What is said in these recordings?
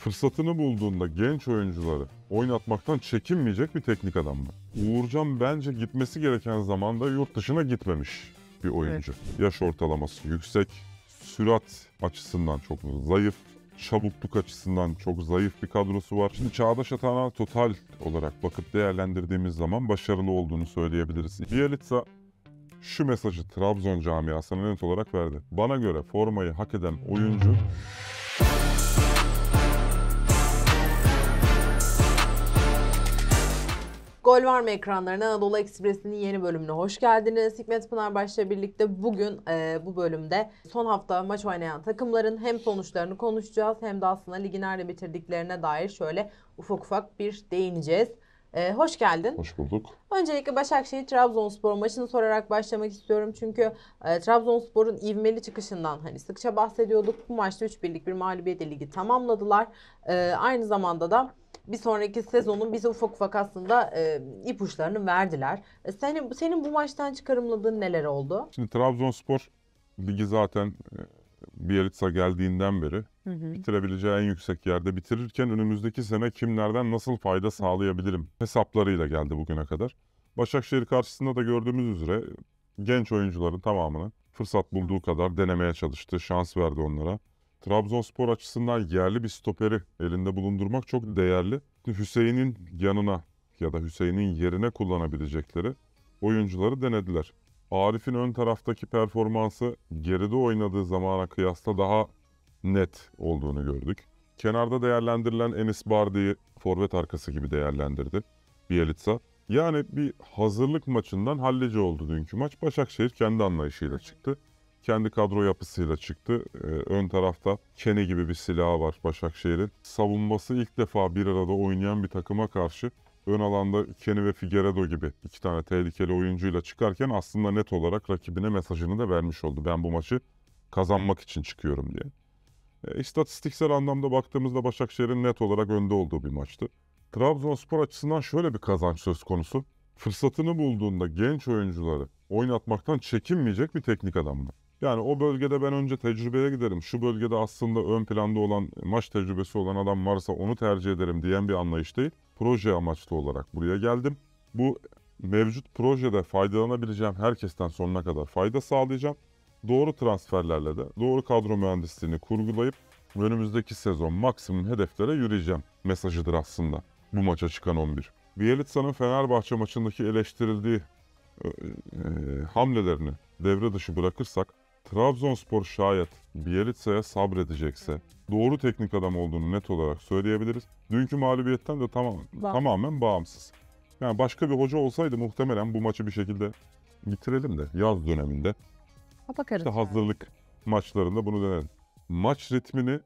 fırsatını bulduğunda genç oyuncuları oynatmaktan çekinmeyecek bir teknik adamdı. Uğurcan bence gitmesi gereken zamanda yurt dışına gitmemiş bir oyuncu. Yaş ortalaması yüksek, sürat açısından çok zayıf, çabukluk açısından çok zayıf bir kadrosu var. Şimdi Çağdaş Atan'a total olarak bakıp değerlendirdiğimiz zaman başarılı olduğunu söyleyebiliriz. Bielitsa şu mesajı Trabzon camiasına net olarak verdi. Bana göre formayı hak eden oyuncu Gol var mı ekranlarına? Anadolu Ekspresi'nin yeni bölümüne hoş geldiniz. Hikmet Pınarbaş'la birlikte bugün e, bu bölümde son hafta maç oynayan takımların hem sonuçlarını konuşacağız hem de aslında ligi nerede bitirdiklerine dair şöyle ufak ufak bir değineceğiz. E, hoş geldin. hoş bulduk. Öncelikle Başakşehir Trabzonspor maçını sorarak başlamak istiyorum. Çünkü e, Trabzonspor'un ivmeli çıkışından hani sıkça bahsediyorduk. Bu maçta 3 birlik bir mağlubiyetle ligi tamamladılar. E, aynı zamanda da bir sonraki sezonun bize ufak ufak aslında e, ipuçlarını verdiler. E, senin, senin bu maçtan çıkarımladığın neler oldu? Şimdi Trabzonspor ligi zaten e, Bielitsa geldiğinden beri bitirebileceği en yüksek yerde bitirirken önümüzdeki sene kimlerden nasıl fayda sağlayabilirim hesaplarıyla geldi bugüne kadar. Başakşehir karşısında da gördüğümüz üzere genç oyuncuların tamamını fırsat bulduğu kadar denemeye çalıştı, şans verdi onlara. Trabzonspor açısından yerli bir stoperi elinde bulundurmak çok değerli. Hüseyin'in yanına ya da Hüseyin'in yerine kullanabilecekleri oyuncuları denediler. Arif'in ön taraftaki performansı geride oynadığı zamana kıyasla daha net olduğunu gördük. Kenarda değerlendirilen Enis Bardi'yi forvet arkası gibi değerlendirdi Bielitsa. Yani bir hazırlık maçından hallice oldu dünkü maç. Başakşehir kendi anlayışıyla çıktı. Kendi kadro yapısıyla çıktı. Ee, ön tarafta Kene gibi bir silahı var Başakşehir'in. Savunması ilk defa bir arada oynayan bir takıma karşı ön alanda Kenny ve Figueredo gibi iki tane tehlikeli oyuncuyla çıkarken aslında net olarak rakibine mesajını da vermiş oldu. Ben bu maçı kazanmak için çıkıyorum diye. E, istatistiksel anlamda baktığımızda Başakşehir'in net olarak önde olduğu bir maçtı. Trabzonspor açısından şöyle bir kazanç söz konusu. Fırsatını bulduğunda genç oyuncuları oynatmaktan çekinmeyecek bir teknik adamdı. Yani o bölgede ben önce tecrübeye giderim. Şu bölgede aslında ön planda olan maç tecrübesi olan adam varsa onu tercih ederim diyen bir anlayış değil. Proje amaçlı olarak buraya geldim. Bu mevcut projede faydalanabileceğim herkesten sonuna kadar fayda sağlayacağım. Doğru transferlerle de doğru kadro mühendisliğini kurgulayıp önümüzdeki sezon maksimum hedeflere yürüyeceğim mesajıdır aslında bu maça çıkan 11. Bielitsa'nın Fenerbahçe maçındaki eleştirildiği e, e, hamlelerini devre dışı bırakırsak Trabzonspor şayet Bielitsa'ya sabredecekse doğru teknik adam olduğunu net olarak söyleyebiliriz. Dünkü mağlubiyetten de tamam, Ba- tamamen bağımsız. Yani başka bir hoca olsaydı muhtemelen bu maçı bir şekilde bitirelim de yaz döneminde Bakarız. işte hazırlık maçlarında bunu denedim. Maç ritmini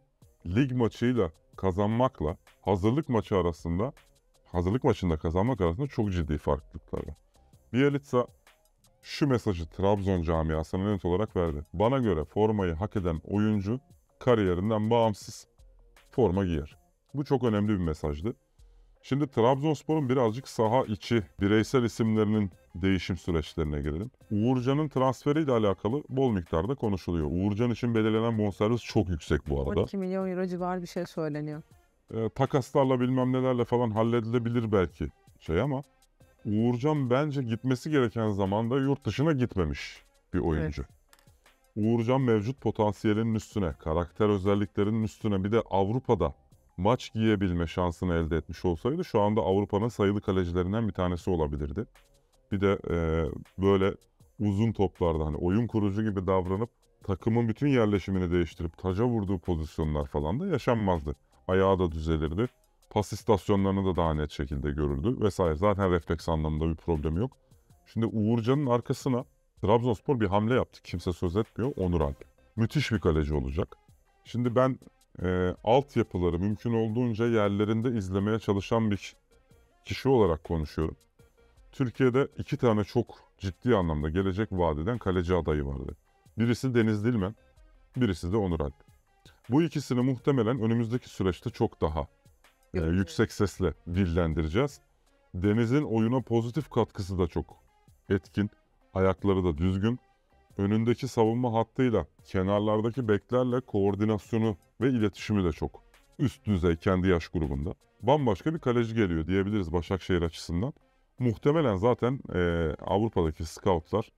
lig maçıyla kazanmakla hazırlık maçı arasında hazırlık maçında kazanmak arasında çok ciddi farklılıklar var. Bielitsa şu mesajı Trabzon camiasına net olarak verdi. Bana göre formayı hak eden oyuncu kariyerinden bağımsız forma giyer. Bu çok önemli bir mesajdı. Şimdi Trabzonspor'un birazcık saha içi bireysel isimlerinin değişim süreçlerine girelim. Uğurcan'ın transferiyle alakalı bol miktarda konuşuluyor. Uğurcan için belirlenen bonservis çok yüksek bu arada. 12 milyon euro civarı bir şey söyleniyor. E, takaslarla bilmem nelerle falan halledilebilir belki şey ama Uğurcan bence gitmesi gereken zamanda yurt dışına gitmemiş bir oyuncu. Uğurcan mevcut potansiyelinin üstüne, karakter özelliklerinin üstüne bir de Avrupa'da maç giyebilme şansını elde etmiş olsaydı şu anda Avrupa'nın sayılı kalecilerinden bir tanesi olabilirdi. Bir de e, böyle uzun toplarda hani oyun kurucu gibi davranıp takımın bütün yerleşimini değiştirip taca vurduğu pozisyonlar falan da yaşanmazdı. Ayağı da düzelirdi. Pas istasyonlarını da daha net şekilde görüldü vesaire. Zaten refleks anlamında bir problem yok. Şimdi Uğurcan'ın arkasına Trabzonspor bir hamle yaptı. Kimse söz etmiyor. Onur Alp. Müthiş bir kaleci olacak. Şimdi ben e, altyapıları mümkün olduğunca yerlerinde izlemeye çalışan bir kişi olarak konuşuyorum. Türkiye'de iki tane çok ciddi anlamda gelecek vadeden kaleci adayı vardı. Birisi Deniz Dilmen, birisi de Onur Alp. Bu ikisini muhtemelen önümüzdeki süreçte çok daha e, yüksek sesle dillendireceğiz. Deniz'in oyuna pozitif katkısı da çok etkin. Ayakları da düzgün. Önündeki savunma hattıyla kenarlardaki beklerle koordinasyonu ve iletişimi de çok Üst düzey kendi yaş grubunda. Bambaşka bir kaleci geliyor diyebiliriz Başakşehir açısından. Muhtemelen zaten eee, Avrupa'daki scoutlar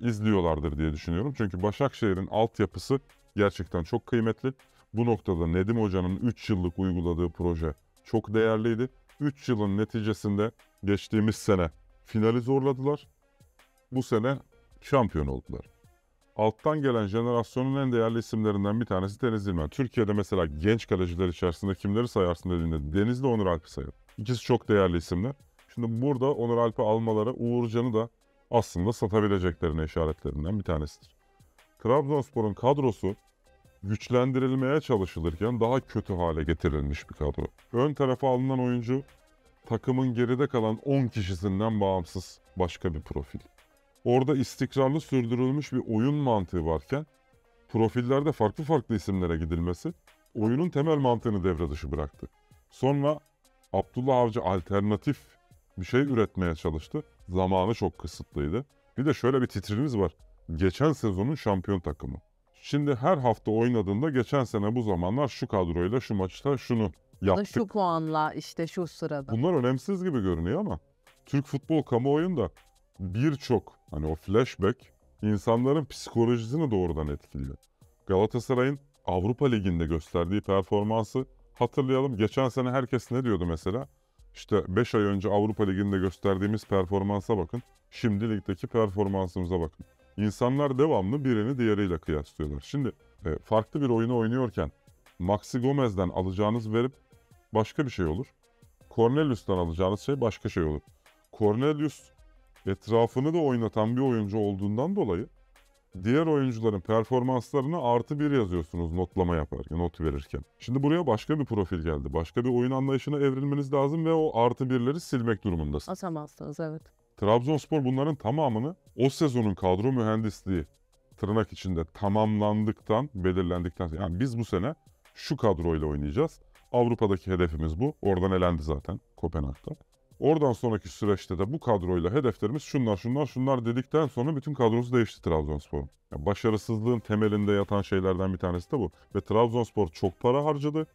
izliyorlardır diye düşünüyorum. Çünkü Başakşehir'in altyapısı gerçekten çok kıymetli. Bu noktada Nedim Hoca'nın 3 yıllık uyguladığı proje çok değerliydi. 3 yılın neticesinde geçtiğimiz sene finali zorladılar. Bu sene şampiyon oldular. Alttan gelen jenerasyonun en değerli isimlerinden bir tanesi Deniz Yılmaz. Türkiye'de mesela genç kaleciler içerisinde kimleri sayarsın dediğinde Deniz'le Onur Alp'i sayarım. İkisi çok değerli isimler. Şimdi burada Onur Alp'i almaları Uğurcan'ı da aslında satabileceklerine işaretlerinden bir tanesidir. Trabzonspor'un kadrosu güçlendirilmeye çalışılırken daha kötü hale getirilmiş bir kadro. Ön tarafa alınan oyuncu takımın geride kalan 10 kişisinden bağımsız başka bir profil. Orada istikrarlı sürdürülmüş bir oyun mantığı varken profillerde farklı farklı isimlere gidilmesi oyunun temel mantığını devre dışı bıraktı. Sonra Abdullah Avcı alternatif bir şey üretmeye çalıştı. Zamanı çok kısıtlıydı. Bir de şöyle bir titrimiz var. Geçen sezonun şampiyon takımı. Şimdi her hafta oynadığında geçen sene bu zamanlar şu kadroyla şu maçta şunu yaptık. Şu puanla işte şu sırada. Bunlar önemsiz gibi görünüyor ama Türk futbol kamuoyunda birçok hani o flashback insanların psikolojisini doğrudan etkiliyor. Galatasaray'ın Avrupa Ligi'nde gösterdiği performansı hatırlayalım. Geçen sene herkes ne diyordu mesela? İşte 5 ay önce Avrupa Ligi'nde gösterdiğimiz performansa bakın. Şimdi ligdeki performansımıza bakın. İnsanlar devamlı birini diğeriyle kıyaslıyorlar. Şimdi e, farklı bir oyunu oynuyorken Maxi Gomez'den alacağınız verip başka bir şey olur. Cornelius'tan alacağınız şey başka şey olur. Cornelius etrafını da oynatan bir oyuncu olduğundan dolayı diğer oyuncuların performanslarına artı bir yazıyorsunuz notlama yaparken, not verirken. Şimdi buraya başka bir profil geldi. Başka bir oyun anlayışına evrilmeniz lazım ve o artı birleri silmek durumundasınız. Atamazsınız evet. Trabzonspor bunların tamamını o sezonun kadro mühendisliği tırnak içinde tamamlandıktan, belirlendikten sonra yani biz bu sene şu kadroyla oynayacağız. Avrupa'daki hedefimiz bu. Oradan elendi zaten Kopenhag'da. Oradan sonraki süreçte de bu kadroyla hedeflerimiz şunlar şunlar şunlar dedikten sonra bütün kadrosu değişti Trabzonspor'un. Yani başarısızlığın temelinde yatan şeylerden bir tanesi de bu. Ve Trabzonspor çok para harcadı.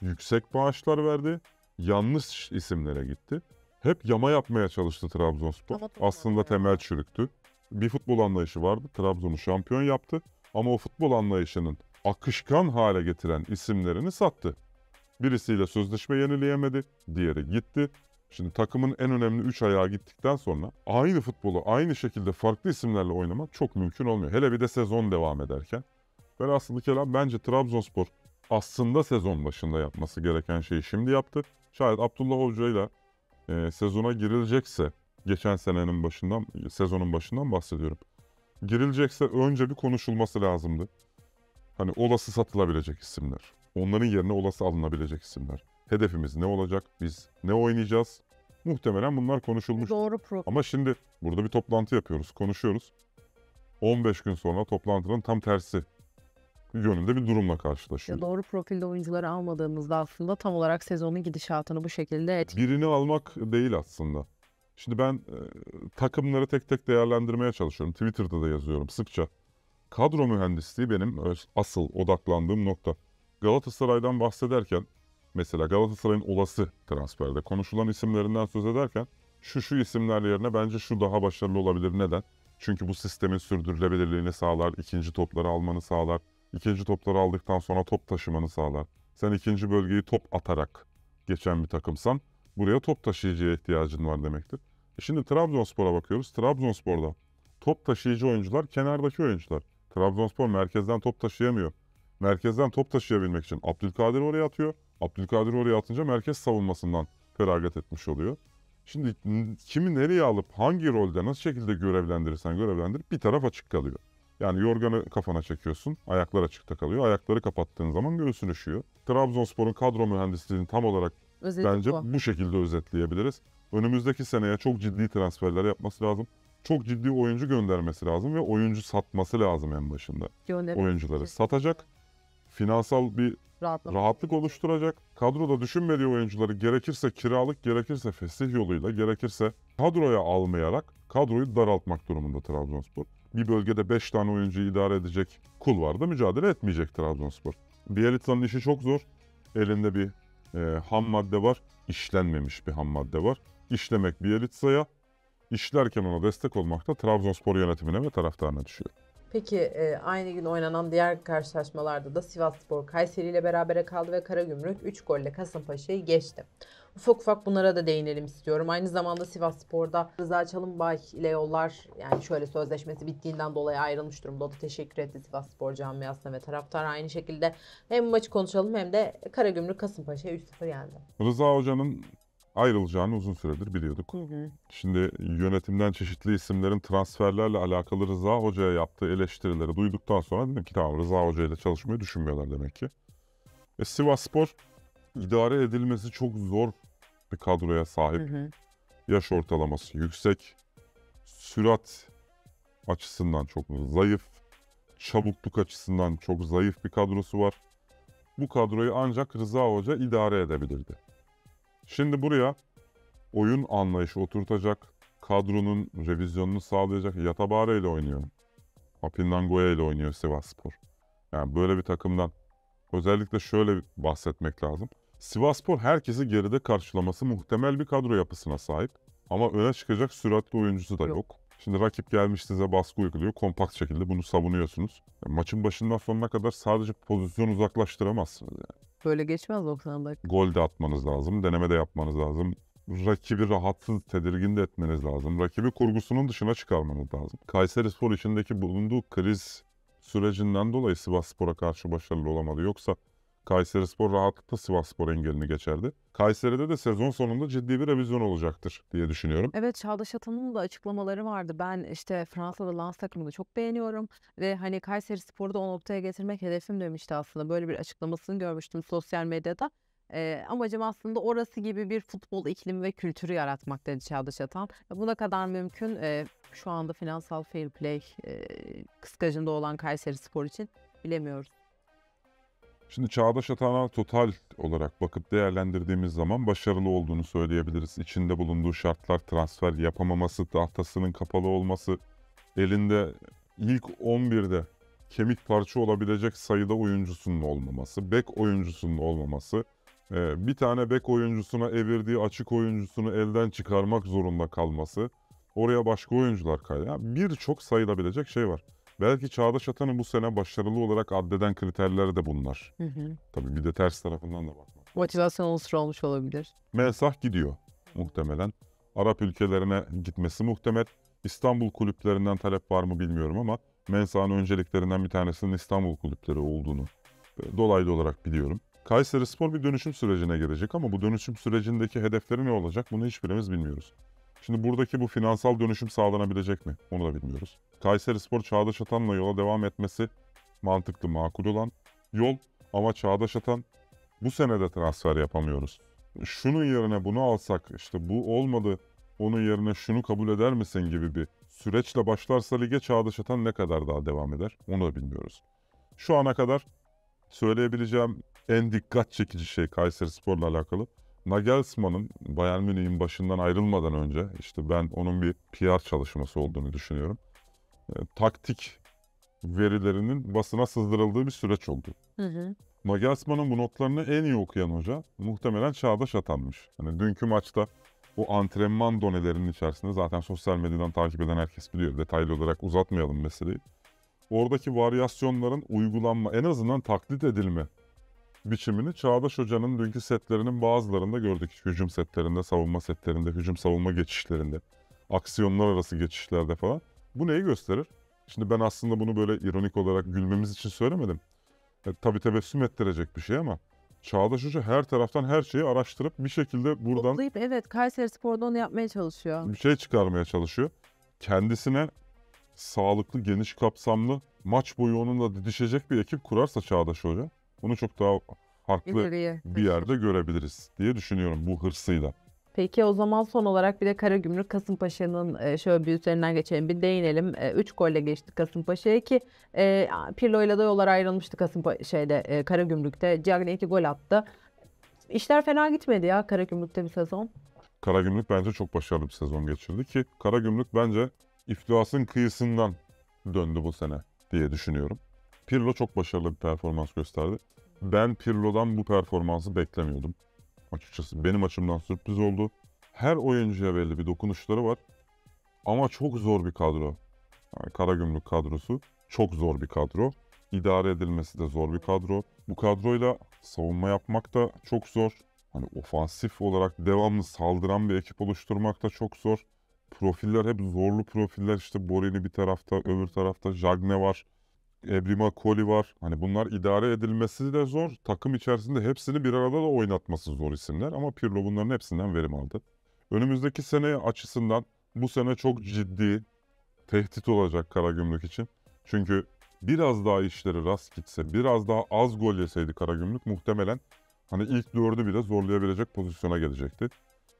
Yüksek maaşlar verdi. Yanlış isimlere gitti. Hep yama yapmaya çalıştı Trabzonspor. Ama Aslında yani. temel çürüktü. Bir futbol anlayışı vardı. Trabzon'u şampiyon yaptı. Ama o futbol anlayışının akışkan hale getiren isimlerini sattı. Birisiyle sözleşme yenileyemedi. Diğeri gitti. Şimdi takımın en önemli 3 ayağı gittikten sonra aynı futbolu aynı şekilde farklı isimlerle oynamak çok mümkün olmuyor. Hele bir de sezon devam ederken. Velhasılı kelam bence Trabzonspor aslında sezon başında yapması gereken şeyi şimdi yaptı. Şayet Abdullah Hoca ile e, sezona girilecekse geçen senenin başından sezonun başından bahsediyorum. Girilecekse önce bir konuşulması lazımdı. Hani olası satılabilecek isimler. Onların yerine olası alınabilecek isimler. Hedefimiz ne olacak? Biz ne oynayacağız? Muhtemelen bunlar konuşulmuş. Doğru pro. Ama şimdi burada bir toplantı yapıyoruz, konuşuyoruz. 15 gün sonra toplantının tam tersi yönünde bir durumla Ya karşılaşıyoruz. doğru profilde oyuncuları almadığımızda aslında tam olarak sezonun gidişatını bu şekilde etkiliyor. Birini almak değil aslında. Şimdi ben e, takımları tek tek değerlendirmeye çalışıyorum. Twitter'da da yazıyorum sıkça. Kadro mühendisliği benim öz- asıl odaklandığım nokta. Galatasaray'dan bahsederken mesela Galatasaray'ın olası transferde konuşulan isimlerinden söz ederken şu şu isimler yerine bence şu daha başarılı olabilir. Neden? Çünkü bu sistemin sürdürülebilirliğini sağlar, ikinci topları almanı sağlar, ikinci topları aldıktan sonra top taşımanı sağlar. Sen ikinci bölgeyi top atarak geçen bir takımsan buraya top taşıyıcıya ihtiyacın var demektir. E şimdi Trabzonspor'a bakıyoruz. Trabzonspor'da top taşıyıcı oyuncular kenardaki oyuncular. Trabzonspor merkezden top taşıyamıyor. Merkezden top taşıyabilmek için Abdülkadir oraya atıyor. Abdülkadir oraya atınca merkez savunmasından feragat etmiş oluyor. Şimdi kimi nereye alıp hangi rolde nasıl şekilde görevlendirirsen görevlendir bir taraf açık kalıyor. Yani yorganı kafana çekiyorsun, ayaklar açıkta kalıyor. Ayakları kapattığın zaman göğsün üşüyor. Trabzonspor'un kadro mühendisliğini tam olarak Özeti Bence bu. bu. şekilde özetleyebiliriz. Önümüzdeki seneye çok ciddi transferler yapması lazım. Çok ciddi oyuncu göndermesi lazım ve oyuncu satması lazım en başında. Gönderelim. Oyuncuları satacak. Finansal bir Rahatlama. rahatlık oluşturacak. Kadroda düşünmediği oyuncuları gerekirse kiralık, gerekirse fesih yoluyla, gerekirse kadroya almayarak kadroyu daraltmak durumunda Trabzonspor. Bir bölgede 5 tane oyuncuyu idare edecek kulvarda mücadele etmeyecek Trabzonspor. Bielitsa'nın işi çok zor. Elinde bir e, ham madde var, işlenmemiş bir ham madde var. İşlemek Bielitsa'ya, işlerken ona destek olmak da Trabzonspor yönetimine ve taraftarına düşüyor. Peki e, aynı gün oynanan diğer karşılaşmalarda da Sivasspor Kayseri ile berabere kaldı ve Karagümrük 3 golle Kasımpaşa'yı geçti. Ufak ufak bunlara da değinelim istiyorum. Aynı zamanda Sivasspor'da Rıza Çalınbay ile yollar yani şöyle sözleşmesi bittiğinden dolayı ayrılmış durumda. O da teşekkür etti Sivasspor camiasına ve taraftar aynı şekilde. Hem maçı konuşalım hem de Karagümrük Kasımpaşa'ya 3-0 yendi. Rıza Hoca'nın ayrılacağını uzun süredir biliyorduk. Şimdi yönetimden çeşitli isimlerin transferlerle alakalı Rıza Hoca'ya yaptığı eleştirileri duyduktan sonra dedim ki tamam Rıza Hoca ile çalışmayı düşünmüyorlar demek ki. E, Sivasspor idare edilmesi çok zor bir kadroya sahip. Hı hı. Yaş ortalaması yüksek. Sürat açısından çok zayıf. Çabukluk açısından çok zayıf bir kadrosu var. Bu kadroyu ancak Rıza Hoca idare edebilirdi. Şimdi buraya oyun anlayışı oturtacak, kadronun revizyonunu sağlayacak. Yatabare ile oynuyor. Apindangoya ile oynuyor Sivasspor. Yani böyle bir takımdan özellikle şöyle bahsetmek lazım. Sivasspor herkesi geride karşılaması muhtemel bir kadro yapısına sahip. Ama öne çıkacak süratli oyuncusu da Yok. yok. Şimdi rakip gelmiş size baskı uyguluyor. Kompakt şekilde bunu savunuyorsunuz. Yani maçın başından sonuna kadar sadece pozisyon uzaklaştıramazsınız. Yani. Böyle geçmez 90 dakika. Gol de atmanız lazım. Deneme de yapmanız lazım. Rakibi rahatsız, tedirgin de etmeniz lazım. Rakibi kurgusunun dışına çıkarmanız lazım. Kayseri Spor içindeki bulunduğu kriz sürecinden dolayı Sivasspor'a karşı başarılı olamadı. Yoksa Kayseri Spor rahatlıkla Sivasspor engelini geçerdi. Kayseri'de de sezon sonunda ciddi bir revizyon olacaktır diye düşünüyorum. Evet Çağdaş Atan'ın da açıklamaları vardı. Ben işte Fransa'da Lens takımını çok beğeniyorum ve hani Kayseri Spor'u da o noktaya getirmek hedefim demişti aslında. Böyle bir açıklamasını görmüştüm sosyal medyada. Ee, amacım aslında orası gibi bir futbol iklimi ve kültürü yaratmak dedi Çağdaş Atan. Buna kadar mümkün e, şu anda finansal fair play e, kıskacında olan Kayseri Spor için bilemiyoruz. Şimdi Çağdaş Atan'a total olarak bakıp değerlendirdiğimiz zaman başarılı olduğunu söyleyebiliriz. İçinde bulunduğu şartlar, transfer yapamaması, tahtasının kapalı olması, elinde ilk 11'de kemik parça olabilecek sayıda oyuncusunun olmaması, bek oyuncusunun olmaması, e, bir tane bek oyuncusuna evirdiği açık oyuncusunu elden çıkarmak zorunda kalması, oraya başka oyuncular kaydı. Yani Birçok sayılabilecek şey var. Belki Çağdaş Atan'ı bu sene başarılı olarak addeden kriterler de bunlar. Hı hı. Tabii bir de ters tarafından da bakmak. Motivasyon unsuru olmuş olabilir. Mensah gidiyor muhtemelen. Arap ülkelerine gitmesi muhtemel. İstanbul kulüplerinden talep var mı bilmiyorum ama Mensah'ın önceliklerinden bir tanesinin İstanbul kulüpleri olduğunu e, dolaylı olarak biliyorum. Kayseri Spor bir dönüşüm sürecine girecek ama bu dönüşüm sürecindeki hedefleri ne olacak bunu hiçbirimiz bilmiyoruz. Şimdi buradaki bu finansal dönüşüm sağlanabilecek mi? Onu da bilmiyoruz. Kayseri Spor Çağdaş Atan'la yola devam etmesi mantıklı, makul olan yol ama Çağdaş Atan bu sene de transfer yapamıyoruz. Şunun yerine bunu alsak işte bu olmadı onun yerine şunu kabul eder misin gibi bir süreçle başlarsa lige Çağdaş Atan ne kadar daha devam eder onu da bilmiyoruz. Şu ana kadar söyleyebileceğim en dikkat çekici şey Kayseri Spor'la alakalı. Nagelsmann'ın Bayern Münih'in başından ayrılmadan önce işte ben onun bir PR çalışması olduğunu düşünüyorum. E, taktik verilerinin basına sızdırıldığı bir süreç oldu. Hı hı. Nagelsmann'ın bu notlarını en iyi okuyan hoca muhtemelen Çağdaş Atan'mış. Hani dünkü maçta o antrenman donelerinin içerisinde zaten sosyal medyadan takip eden herkes biliyor. Detaylı olarak uzatmayalım meseleyi. Oradaki varyasyonların uygulanma, en azından taklit edilme biçimini Çağdaş Hoca'nın dünkü setlerinin bazılarında gördük. Hücum setlerinde, savunma setlerinde, hücum savunma geçişlerinde, aksiyonlar arası geçişlerde falan. Bu neyi gösterir? Şimdi ben aslında bunu böyle ironik olarak gülmemiz için söylemedim. E, tabii tebessüm ettirecek bir şey ama Çağdaş Hoca her taraftan her şeyi araştırıp bir şekilde buradan Toplayıp evet Kayseri Spor'da onu yapmaya çalışıyor. bir şey çıkarmaya çalışıyor. Kendisine sağlıklı, geniş kapsamlı maç boyu onunla didişecek bir ekip kurarsa Çağdaş Hoca bunu çok daha farklı Yukarıya bir yerde görebiliriz diye düşünüyorum bu hırsıyla. Peki o zaman son olarak bir de Karagümrük Kasımpaşa'nın e, şöyle bir üzerinden geçelim bir değinelim. 3 golle geçti Kasımpaşa'ya ki e, Pirlo ile de yollar ayrılmıştı Kasımpa şeyde e, Karagümrük'te. Cagney 2 gol attı. İşler fena gitmedi ya Karagümrük'te bir sezon. Karagümrük bence çok başarılı bir sezon geçirdi ki Karagümrük bence iflasın kıyısından döndü bu sene diye düşünüyorum. Pirlo çok başarılı bir performans gösterdi. Ben Pirlo'dan bu performansı beklemiyordum. Açıkçası benim açımdan sürpriz oldu. Her oyuncuya belli bir dokunuşları var. Ama çok zor bir kadro. Yani Karagümrük kadrosu çok zor bir kadro. İdare edilmesi de zor bir kadro. Bu kadroyla savunma yapmak da çok zor. Hani ofansif olarak devamlı saldıran bir ekip oluşturmak da çok zor. Profiller hep zorlu profiller. İşte Borini bir tarafta, öbür tarafta Jagne var. Ebrima Koli var. Hani bunlar idare edilmesi de zor. Takım içerisinde hepsini bir arada da oynatması zor isimler. Ama Pirlo bunların hepsinden verim aldı. Önümüzdeki sene açısından bu sene çok ciddi tehdit olacak Karagümrük için. Çünkü biraz daha işleri rast gitse, biraz daha az gol yeseydi Karagümrük muhtemelen hani ilk dördü bile zorlayabilecek pozisyona gelecekti.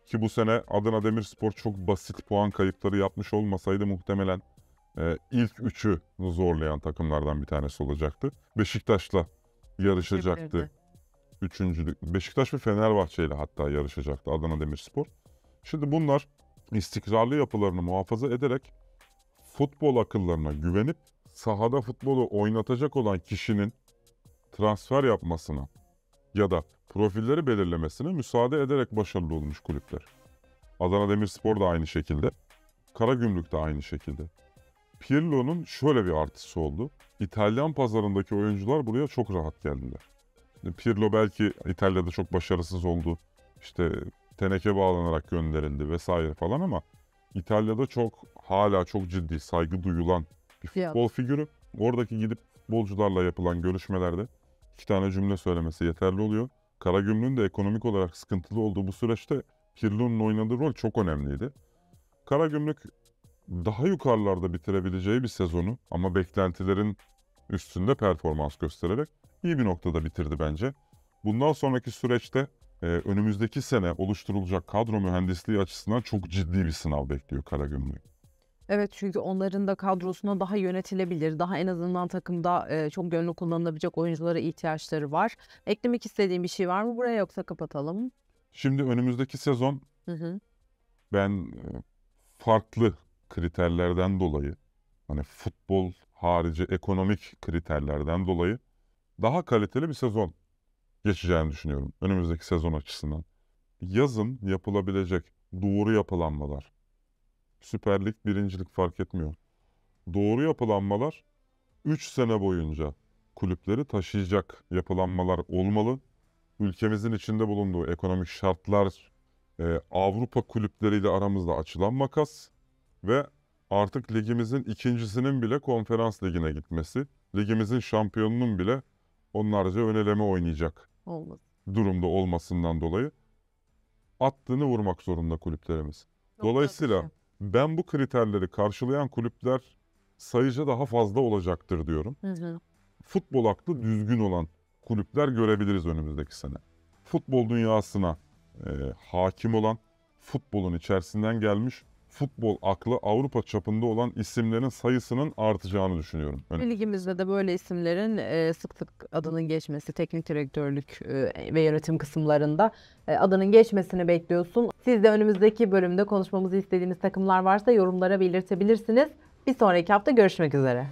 Ki bu sene Adana Demirspor çok basit puan kayıpları yapmış olmasaydı muhtemelen e, ilk üçü zorlayan takımlardan bir tanesi olacaktı. Beşiktaş'la yarışacaktı. Üçüncülük. Beşiktaş ve Fenerbahçe ile hatta yarışacaktı Adana Demirspor. Şimdi bunlar istikrarlı yapılarını muhafaza ederek futbol akıllarına güvenip sahada futbolu oynatacak olan kişinin transfer yapmasına ya da profilleri belirlemesine müsaade ederek başarılı olmuş kulüpler. Adana Demirspor da aynı şekilde. Karagümrük de aynı şekilde. Pirlo'nun şöyle bir artısı oldu. İtalyan pazarındaki oyuncular buraya çok rahat geldiler. Pirlo belki İtalya'da çok başarısız oldu. İşte teneke bağlanarak gönderildi vesaire falan ama İtalya'da çok hala çok ciddi saygı duyulan bir futbol figürü. Oradaki gidip futbolcularla yapılan görüşmelerde iki tane cümle söylemesi yeterli oluyor. Karagümrük'ün de ekonomik olarak sıkıntılı olduğu bu süreçte Pirlo'nun oynadığı rol çok önemliydi. Karagümrük daha yukarılarda bitirebileceği bir sezonu ama beklentilerin üstünde performans göstererek iyi bir noktada bitirdi bence. Bundan sonraki süreçte e, önümüzdeki sene oluşturulacak kadro mühendisliği açısından çok ciddi bir sınav bekliyor Karagümrük. Evet çünkü onların da kadrosuna daha yönetilebilir, daha en azından takımda e, çok gönlü kullanılabilecek oyunculara ihtiyaçları var. Eklemek istediğim bir şey var mı buraya yoksa kapatalım? Şimdi önümüzdeki sezon Hı hı. ben e, farklı kriterlerden dolayı hani futbol harici ekonomik kriterlerden dolayı daha kaliteli bir sezon geçeceğini düşünüyorum önümüzdeki sezon açısından. Yazın yapılabilecek doğru yapılanmalar, Süper Lig, birincilik fark etmiyor. Doğru yapılanmalar 3 sene boyunca kulüpleri taşıyacak yapılanmalar olmalı. Ülkemizin içinde bulunduğu ekonomik şartlar, e, Avrupa kulüpleriyle aramızda açılan makas ve artık ligimizin ikincisinin bile konferans ligine gitmesi, ligimizin şampiyonunun bile onlarca öneleme oynayacak Olmaz. durumda olmasından dolayı attığını vurmak zorunda kulüplerimiz. Dolayısıyla ben bu kriterleri karşılayan kulüpler sayıca daha fazla olacaktır diyorum. Hı hı. Futbol aklı düzgün olan kulüpler görebiliriz önümüzdeki sene. Futbol dünyasına e, hakim olan, futbolun içerisinden gelmiş, futbol aklı Avrupa çapında olan isimlerin sayısının artacağını düşünüyorum. Ön- Ligimizde de böyle isimlerin e, sık sık adının geçmesi, teknik direktörlük e, ve yönetim kısımlarında e, adının geçmesini bekliyorsun. Siz de önümüzdeki bölümde konuşmamızı istediğiniz takımlar varsa yorumlara belirtebilirsiniz. Bir sonraki hafta görüşmek üzere.